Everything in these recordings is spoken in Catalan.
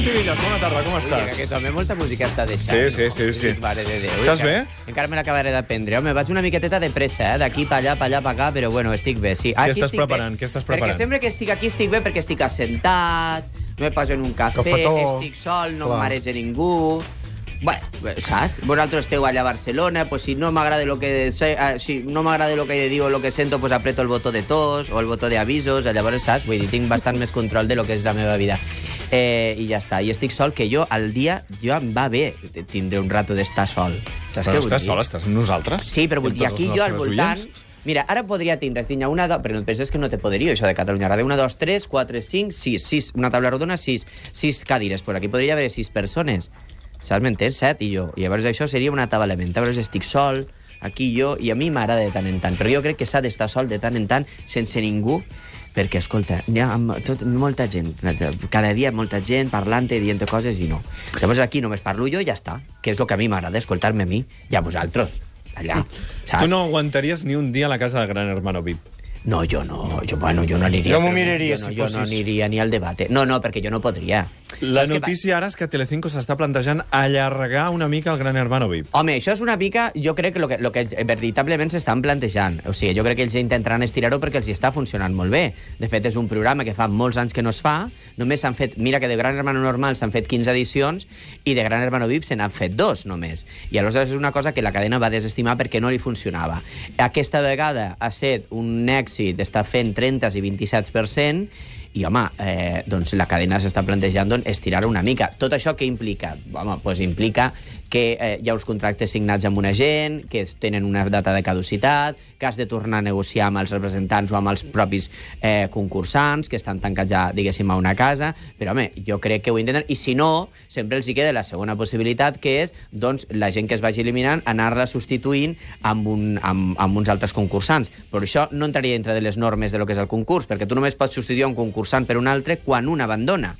Santi Villas, bona tarda, com Ui, estàs? que també molta música està deixant. Sí, sí, sí, no? sí. Mare de Déu. Estàs Encara- bé? Encara me l'acabaré d'aprendre. Home, vaig una miqueteta de pressa, eh? d'aquí pa allà, pa allà, pa acá, però bueno, estic bé, sí. Aquí estàs estic preparant? Bé, Què estàs preparant? Perquè sempre que estic aquí estic bé perquè estic assentat, me poso en un cafè, Cafetó. estic sol, no Clar. em mareja ningú... Bueno, saps? Vosaltres esteu allà a Barcelona, pues si no m'agrada lo que sé, eh, si no m'agrada lo que digo, lo que sento, pues aprieto el botó de tos o el botó de avisos, llavors, saps? Vull dir, tinc bastant més control de lo que és la meva vida. Eh, I ja està. I estic sol, que jo al dia, jo em va bé tindre un rato d'estar sol. Saps Però què estàs sol, estàs amb nosaltres? Sí, però vull dir, aquí jo al voltant... oients? Mira, ara podria tindre, tindre una... Do... Però no penses que no té poderio, això de Catalunya Ràdio. Una, dos, tres, quatre, cinc, sis. sis una taula rodona, sis. Sis cadires. Pues aquí podria haver sis persones. Saps? M'entens? Set i jo. I llavors això seria un atabalament. Llavors estic sol, aquí jo, i a mi m'agrada de tant en tant. Però jo crec que s'ha d'estar sol de tant en tant, sense ningú, perquè, escolta, hi ha tot, molta gent, cada dia molta gent parlant i dient coses i no. Llavors aquí només parlo jo i ja està, que és el que a mi m'agrada, escoltar-me a mi i a vosaltres, allà, saps? Tu no aguantaries ni un dia a la casa de Gran Hermano VIP. No, jo no, jo, bueno, jo no aniria. Jo m'ho miraria, jo no, si jo no aniria ni al debate. No, no, perquè jo no podria. La Saps notícia ara és que Telecinco s'està plantejant allargar una mica el Gran Hermano VIP. Home, això és una mica, jo crec que el que, lo que veritablement s'estan plantejant. O sigui, jo crec que ells intentaran estirar-ho perquè els hi està funcionant molt bé. De fet, és un programa que fa molts anys que no es fa. Només s'han fet... Mira que de Gran Hermano Normal s'han fet 15 edicions i de Gran Hermano VIP se n'han fet dos, només. I aleshores és una cosa que la cadena va desestimar perquè no li funcionava. Aquesta vegada ha set un èxit, està fent 30 i 27%, i, home, eh, doncs la cadena s'està plantejant doncs, estirar una mica. Tot això què implica? Home, doncs implica que eh, hi ha uns contractes signats amb una gent, que tenen una data de caducitat, que has de tornar a negociar amb els representants o amb els propis eh, concursants, que estan tancats ja, diguéssim, a una casa, però, home, jo crec que ho intenten, i si no, sempre els hi queda la segona possibilitat, que és, doncs, la gent que es vagi eliminant, anar-la substituint amb, un, amb, amb uns altres concursants. Però això no entraria dintre de les normes de lo que és el concurs, perquè tu només pots substituir un concursant per un altre quan un abandona.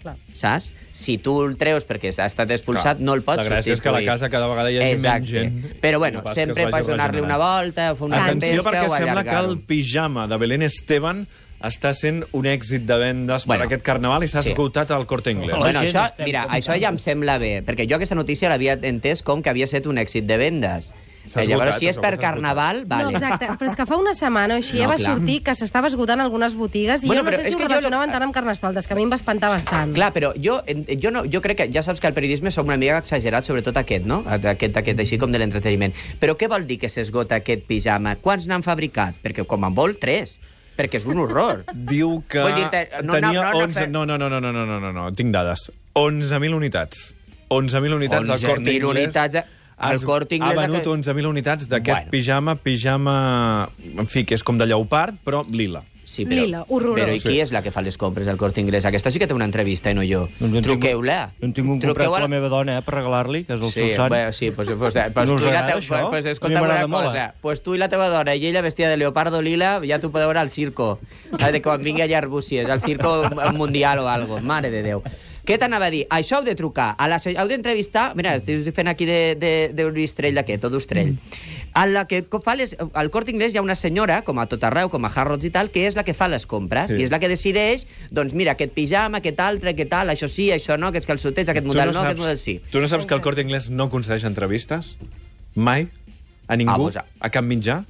Clar. Saps? Si tu el treus perquè ha estat expulsat, Clar. no el pots La gràcia és que a la substituir. casa cada vegada hi hagi Exacte. menys gent. Però bueno, No sempre pots donar-li una volta, fer una Atenció, pesca perquè sembla que el pijama de Belén Esteban està sent un èxit de vendes Bueno, per aquest carnaval i s'ha sí. esgotat al Corte Inglés. Bueno, això, mira, això ja em sembla bé, perquè jo aquesta notícia l'havia entès com que havia estat un èxit de vendes. Eh, esgotat, Llavors, si és per carnaval, vale. No, exacte, però és que fa una setmana o així no, ja va clar. sortir que s'estava esgotant algunes botigues i bueno, jo no sé si ho relacionaven jo... tant amb Carnestoltes, que a mi em va espantar bastant. Clar, però jo, jo, no, jo crec que ja saps que el periodisme som una mica exagerat, sobretot aquest, no? Aquest, aquest així com de l'entreteniment. Però què vol dir que s'esgota aquest pijama? Quants n'han fabricat? Perquè com en vol, tres perquè és un horror. Diu que no, tenia no, no, 11... No, no, no, no, no, no, no, no, tinc dades. 11.000 unitats. 11.000 unitats 11 al Corte Inglés. Unitats... A al Has- Corte Inglés, Ha venut que- 11.000 unitats d'aquest Bueno. pijama, pijama... En fi, que és com de lleopard, però lila. Sí, però, Lila, horrorós. Però i qui és la que fa les compres al Corte Inglés? Aquesta sí que té una entrevista i no jo. Doncs en Truqueu-la. Jo en tinc un comprat a- la meva dona, eh, per regalar-li, que és el Sí, seu sant. bueno, sí, pues, pues, pues, pues, No us tu i la agrada, teva, això? pues, A mi escolta una m'agrada molt, cosa. eh? Pues tu i la teva dona i ella vestida de leopardo lila, ja t'ho podeu veure al circo. A de quan vingui allà a Arbúcies, al circo mundial o algo. Mare de Déu. Què t'anava a dir? Això heu de trucar. A la, heu d'entrevistar... Mira, estic fent aquí d'un estrell d'aquest, o d'ostrell. A la que fa les, al Corte Inglés hi ha una senyora, com a tot arreu, com a Harrods i tal, que és la que fa les compres, Sí. i és la que decideix, doncs mira, aquest pijama, aquest altre, aquest tal, això sí, això no, aquests calçotets, aquest model no, saps, aquest model sí. Tu no saps que el Corte Inglés no concedeix entrevistes? Mai? A ningú? Ah, vos- a cap mitjà?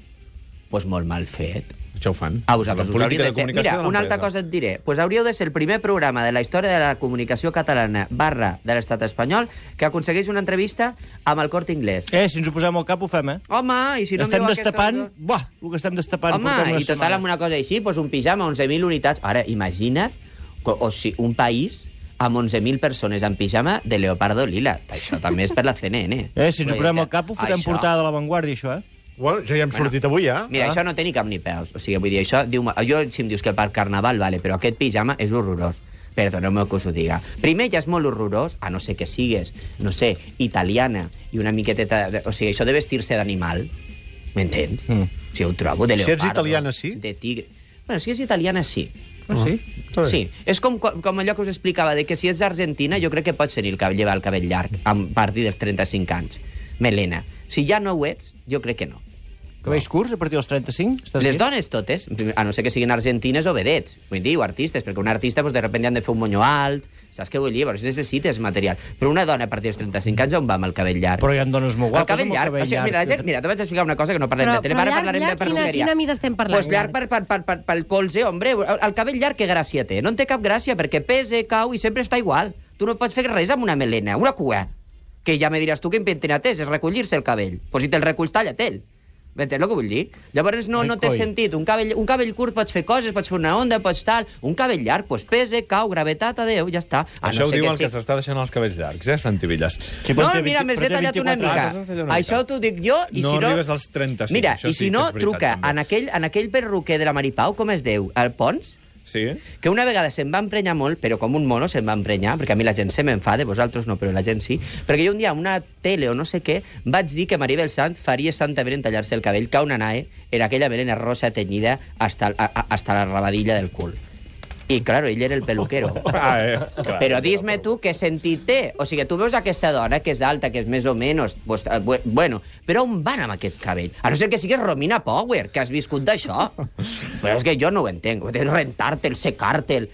Pues molt mal fet. Això ho fan. A vosaltres la us de fer. comunicació Mira, de una altra cosa et diré. Pues hauríeu de ser el primer programa de la història de la comunicació catalana barra de l'estat espanyol que aconsegueix una entrevista amb el Corte Inglés. Eh, si ens ho posem al cap ho fem, eh? Home, i si no estem em diu aquesta- destapant... Buah, el que estem destapant Home, i total setmana. amb una cosa així, pues un pijama, 11.000 unitats. Ara, imagina't, o sigui, un país amb 11.000 persones en pijama de leopardo lila. Això també és per la CNN. Eh, si ens ho posem al cap ho fotem això- portada de l'avantguàrdia, això, eh? Bueno, ja hi hem sortit avui, ja. Mira, Ah. això no té ni cap ni peus. O sigui, vull dir, això... Diu, jo, si em dius que per carnaval, vale, però aquest pijama és horrorós. Perdoneu-me que us ho diga. Primer, ja és molt horrorós, a no ser que sigues, no sé, italiana i una miqueteta... De, o sigui, això de vestir-se d'animal, m'entens? Mm. Si ho trobo, de Si ets leopardo. italiana, sí? De tigre. Bueno, si és italiana, sí. Ah, sí? Bé. Sí, és com, com allò que us explicava, de que si ets argentina, jo crec que pots tenir el cabell, llevar el cabell llarg a partir dels 35 anys. Melena. Si ja no ho ets, jo crec que no. Cabells curts a partir dels 35? Estàs Les dones totes, a no ser que siguin argentines o vedets, vull dir, o artistes, perquè un artista doncs, de repente han de fer un monyo alt, saps què vull dir? Llavors necessites material. Però una dona a partir dels 35 anys on va amb el cabell llarg? Però hi ha dones molt el guapes cabell amb el llarg. cabell o sigui, mira, la llarg. gent, mira, te vaig explicar una cosa que no parlem Però- de tele, però ara llarg, parlarem llarg, de quina- perruqueria. quina mida estem parlant, Pues llarg per, per, per, per, pel colze, hombre. El, el cabell llarg, què gràcia té? No en té cap gràcia, perquè pese, cau i sempre està igual. Tu no pots fer res amb una melena, una cua. Que ja me diràs tu que pentinat és, és recollir-se el cabell. Pues si te'l reculls, talla-te'l. M'entens el que vull dir? Llavors no, Ai, no té coi. sentit. Un cabell, un cabell curt pots fer coses, pots fer una onda, pots tal. Un cabell llarg, pues pese, cau, gravetat, adeu, ja està. A Això ho ser diu que el que sí. s'està deixant els cabells llargs, eh, Santi Villas? Sí, No, mira, 20 me'ls he té tallat una 24 mica. Ah, Això t'ho dic jo, i No si no... arribes als 35, Mira, això i sí si que no, veritat, truca també. en aquell, en aquell perruquer de la Maripau, com es diu? El Pons? Sí? que una vegada se'n va emprenyar molt, però com un mono se'n va emprenyar, perquè a mi la gent se m'enfada, vosaltres no, però la gent sí, perquè jo un dia a una tele o no sé què vaig dir que Maribel Sant faria santa en tallar-se el cabell, que una nae era aquella melena rosa tenyida hasta, a- hasta la rabadilla del cul. I, claro, ell era el peluquero. Ah, eh, clar. Però dis-me tu què sentit té. O sigui, tu veus aquesta dona que és alta, que és més o menys... Pues, eh, bu- bueno, però on van amb aquest cabell? A no ser que sigues Romina Power, que has viscut d'això. però és que jo no ho entenc. De rentar-te'l, secar-te'l,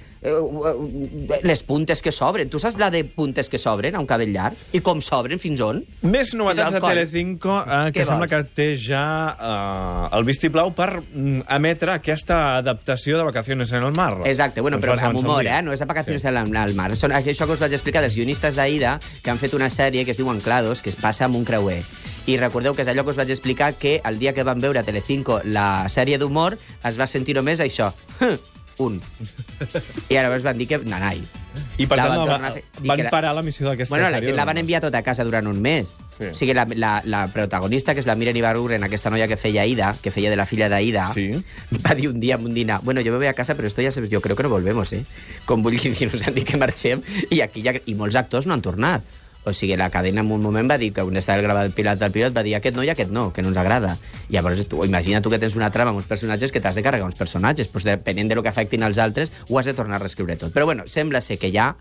les puntes que s'obren. Tu saps la de puntes que s'obren a un cabell llarg? I com s'obren, fins on? Més novetats de. Telecinco, eh, que Què sembla vols? que té ja eh, el vistiplau per mm, emetre aquesta adaptació de Vacaciones en el Mar. Exacte, bueno, Ens però vas amb avançar humor, dia. eh? No és a vacacions Sí. al, al mar. Són això que us vaig explicar dels guionistes d'Aida, que han fet una sèrie que es diu Anclados, que es passa amb un creuer. I recordeu que és allò que us vaig explicar que el dia que van veure a Telecinco la sèrie d'humor es va sentir només això. Un. I llavors van dir que nanai. I per La tant van la, tornar va, a fer- dir van que era- parar l'emissió d'aquesta Bueno, la sèrie. gent la van doncs. enviar tota a casa durant un mes. Sí. O sigui, la, la, la protagonista, que és la Miren Ibarguren, aquesta noia que feia Aida, que feia de la filla d'Aida, Sí. va dir un dia en un dinar, bueno, yo me voy a casa, pero esto ya se... yo creo que no volvemos, eh? Com vull dir, nos han dit que marxem, i aquí ja... I molts actors no han tornat. O sigui, la cadena en un moment va dir que on estava el gravat pilot del pilot va dir aquest no i aquest no, que no ens agrada. I llavors, tu, imagina tu que tens una trama amb uns personatges que t'has de carregar uns personatges, doncs depenent de lo que afectin els altres, ho has de tornar a reescriure tot. Però bueno, sembla ser que ja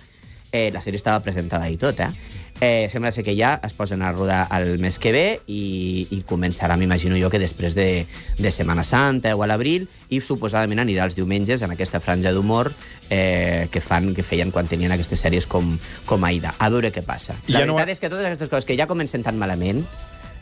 eh, la sèrie estava presentada i tot, eh? Eh, sembla ser que ja es posen a rodar el mes que ve i, i començarà, m'imagino jo, que després de, de Setmana Santa o a l'abril i suposadament anirà els diumenges en aquesta franja d'humor eh, que fan que feien quan tenien aquestes sèries com, com Aida. A veure què passa. La ja no veritat va- és que totes aquestes coses que ja comencen tan malament,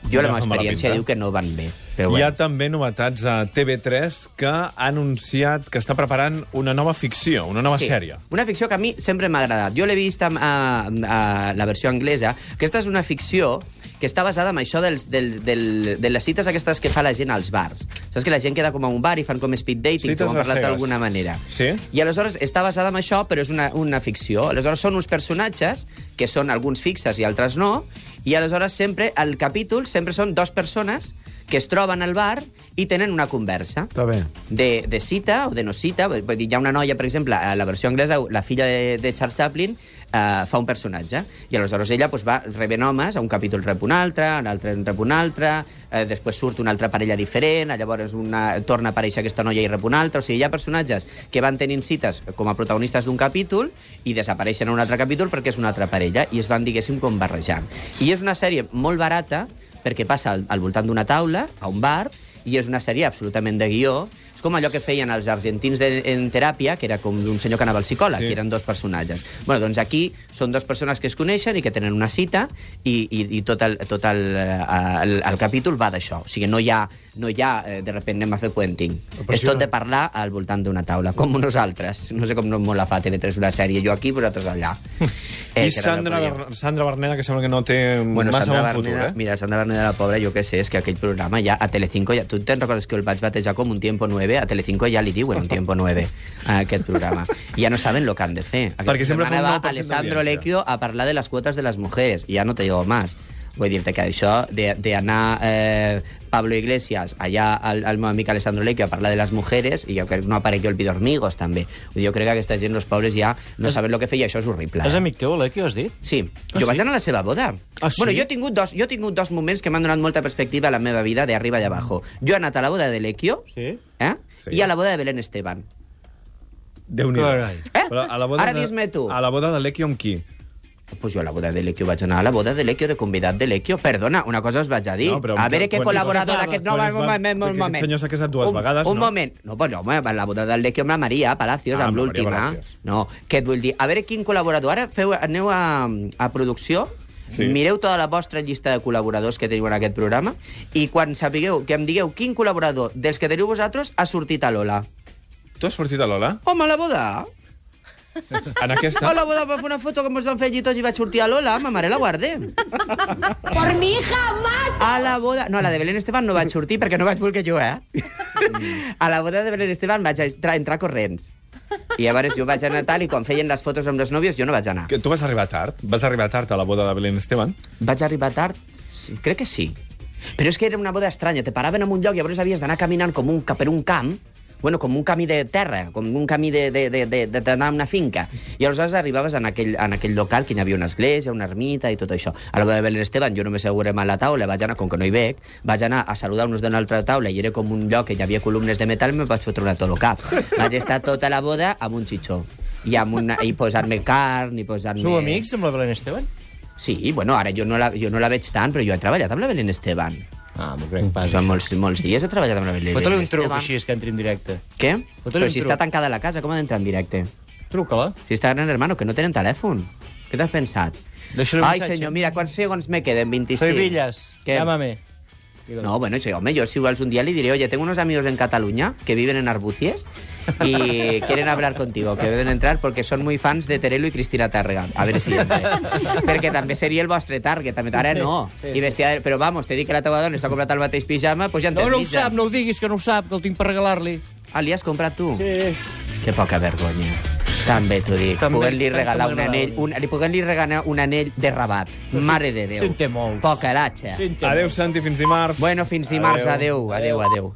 jo Ja la meva experiència diu que no van bé. Però Hi bueno. ha també novetats a TV3 que ha anunciat que està preparant una nova ficció, una nova sèrie. Una ficció que a mi sempre m'ha agradat. Jo l'he vist a, a, a la versió anglesa. Aquesta és una ficció que està basada en això dels, del, del, de les cites aquestes que fa la gent als bars. Saps que la gent queda com a un bar i fan com speed dating, Cites com hem parlat d'alguna manera. Sí? I aleshores està basada en això, però és una, una ficció. Aleshores són uns personatges, que són alguns fixes i altres no, i aleshores sempre, el capítol, sempre són dues persones que es troben al bar i tenen una conversa Està bé. de, de cita o de no cita. Vull dir, hi ha una noia, per exemple, a la versió anglesa, la filla de, de Charles Chaplin eh, fa un personatge, i aleshores ella pues, va rebent homes, a un capítol rep un altre, a l'altre en rep un altre, eh, després surt una altra parella diferent, llavors una, torna a aparèixer aquesta noia i rep una altra, o sigui, hi ha personatges que van tenint cites com a protagonistes d'un capítol i desapareixen en un altre capítol perquè és una altra parella, i es van, diguéssim, com barrejant. I és una sèrie molt barata, perquè passa al, al voltant d'una taula, a un bar, i és una sèrie absolutament de guió. És com allò que feien els argentins de, en teràpia, que era com un senyor que anava al psicòleg, Sí. que eren dos personatges. Bueno, doncs aquí són dues persones que es coneixen i que tenen una cita i, i, i tot, el, tot el, el, el capítol va d'això. O sigui, no hi ha, no hi ha eh, de repente anem a fer puenting. És tot de parlar al voltant d'una taula, com nosaltres. No sé com no molt la fa TV3 una sèrie, jo aquí, vosaltres allà. I que Sandra, Ber- Sandra Berneda, que sembla que no té Bueno, massa Sandra bon futur, Berneda, eh? mira, Sandra Berneda, la pobra, jo què sé, és que aquell programa ja a Telecinco, ja, tu te'n recordes que el vaig batejar com un tiempo 9, a Telecinco ja li diuen un tiempo 9 a aquest programa. I ja no saben lo que han de fer. Aquesta Perquè sempre fa un setmana 9% va Alessandro. Lecchio a parlar de les quotes de les mujeres, i ja no te digo más. Vull dir-te que això de- d'anar eh, Pablo Iglesias allà al, al meu amic Alessandro Lecchio a parlar de les mujeres i jo crec que no aparegué el Vidormigos també. Vull dir, jo crec que aquesta gent, els pobres ja no saben el que feia, això és horrible. És eh? amic teu, l'Equi, has dit? Sí, Ah, jo sí? vaig anar a la seva boda. Ah, sí? Bueno, jo he tingut dos, jo he tingut dos moments que m'han donat molta perspectiva a la meva vida de arriba i abajo. Jo he anat a la boda de l'Equio Sí. eh? Sí. i a la boda de Belén Esteban. déu nhi. Eh? Però a la boda Ara de, dis-me tu. A la boda de l'Equi amb qui? Pues jo a la boda de l'Equio vaig anar a la boda de l'Equio, de convidat de l'Equio. Perdona, una cosa us vaig a dir. No, a veure què col·laborador es va- d'aquest... No, quan un va- moment, un perquè aquest moment. senyor s'ha casat dues un, vegades, Un no? moment. No, però home, va la boda del l'Equio amb la Maria Palacios, Ah, amb l'última. No, què et vull dir? A veure quin col·laborador... Ara feu, aneu a, a producció, Sí. mireu tota la vostra llista de col·laboradors que teniu en aquest programa i quan sapigueu, que em digueu quin col·laborador dels que teniu vosaltres ha sortit a Lola. Tu has sortit a Lola? Home, a la boda? En aquesta? A la boda va fer una foto que ens van fer allí tots i vaig sortir a Lola, ma mare la guardé. Por mi hija, mata. A la boda... No, a la de Belén Esteban no vaig sortir perquè no vaig voler jo, eh? A la boda de Belén Esteban vaig entrar, entrar corrents. I llavors jo vaig anar tal i quan feien les fotos amb les nòvios jo no vaig anar. Que tu vas arribar tard? Vas arribar tard a la boda de Belén Esteban? Vaig arribar tard? Sí, crec que sí. Però és que era una boda estranya. Te paraven en un lloc i llavors havies d'anar caminant com un, per un camp bueno, com un camí de terra, com un camí de- de- de- de- de- d'anar a una finca. I aleshores arribaves en aquell, en aquell local que hi havia una església, una ermita i tot això. A la boda de Belén Esteban jo no m'assegurem a la taula, vaig anar, com que no hi veig, vaig anar a saludar uns d'una altra taula i era com un lloc que hi havia columnes de metal i me vaig fotre una tot el cap. Vaig estar tota la boda amb un xitxó. I, amb una, i posar-me carn, i posar-me... Sou amics amb la Belén Esteban? Sí, bueno, ara jo no, la, jo no la veig tant, però jo he treballat amb la Belén Esteban. Ah, m'ho crec pas. Fa molts, molts dies he treballat amb la Belén Fota-li un truc així, és que entri en directe. Què? Però si truc. està tancada la casa, com ha d'entrar en directe? Truca-la. Si està gran hermano, que no tenen telèfon. Què t'has pensat? Deixa-li un Ai, missatge. senyor, mira, quants segons me queden? 25. Soy Villas. Què? Llámame. No, bueno, sí, home, yo si vols un día le diré, oye, tengo unos amigos en Cataluña que viven en Arbucies y quieren hablar contigo, que deben entrar porque son muy fans de Terelu y Cristina Tàrrega. A veure si entra. Perquè també seria el vostre target. També. Ara no. Sí, I vestia... Però vamos, te dic que la teva dona s'ha comprat el mateix pijama, doncs ja No, entens no ho sap, no ho diguis, que no ho sap, que el tinc per regalar-li. Ah, li has comprat tu? Sí. Que poca vergonya. També t'ho dic. També, tant regalar un anell, un, li podent-li regalar un anell de rabat. Mare de Déu. Se'n té molts. Poca latxa. Té Adéu. Santi, fins dimarts. Bueno, fins dimarts. Adéu, adéu, adéu.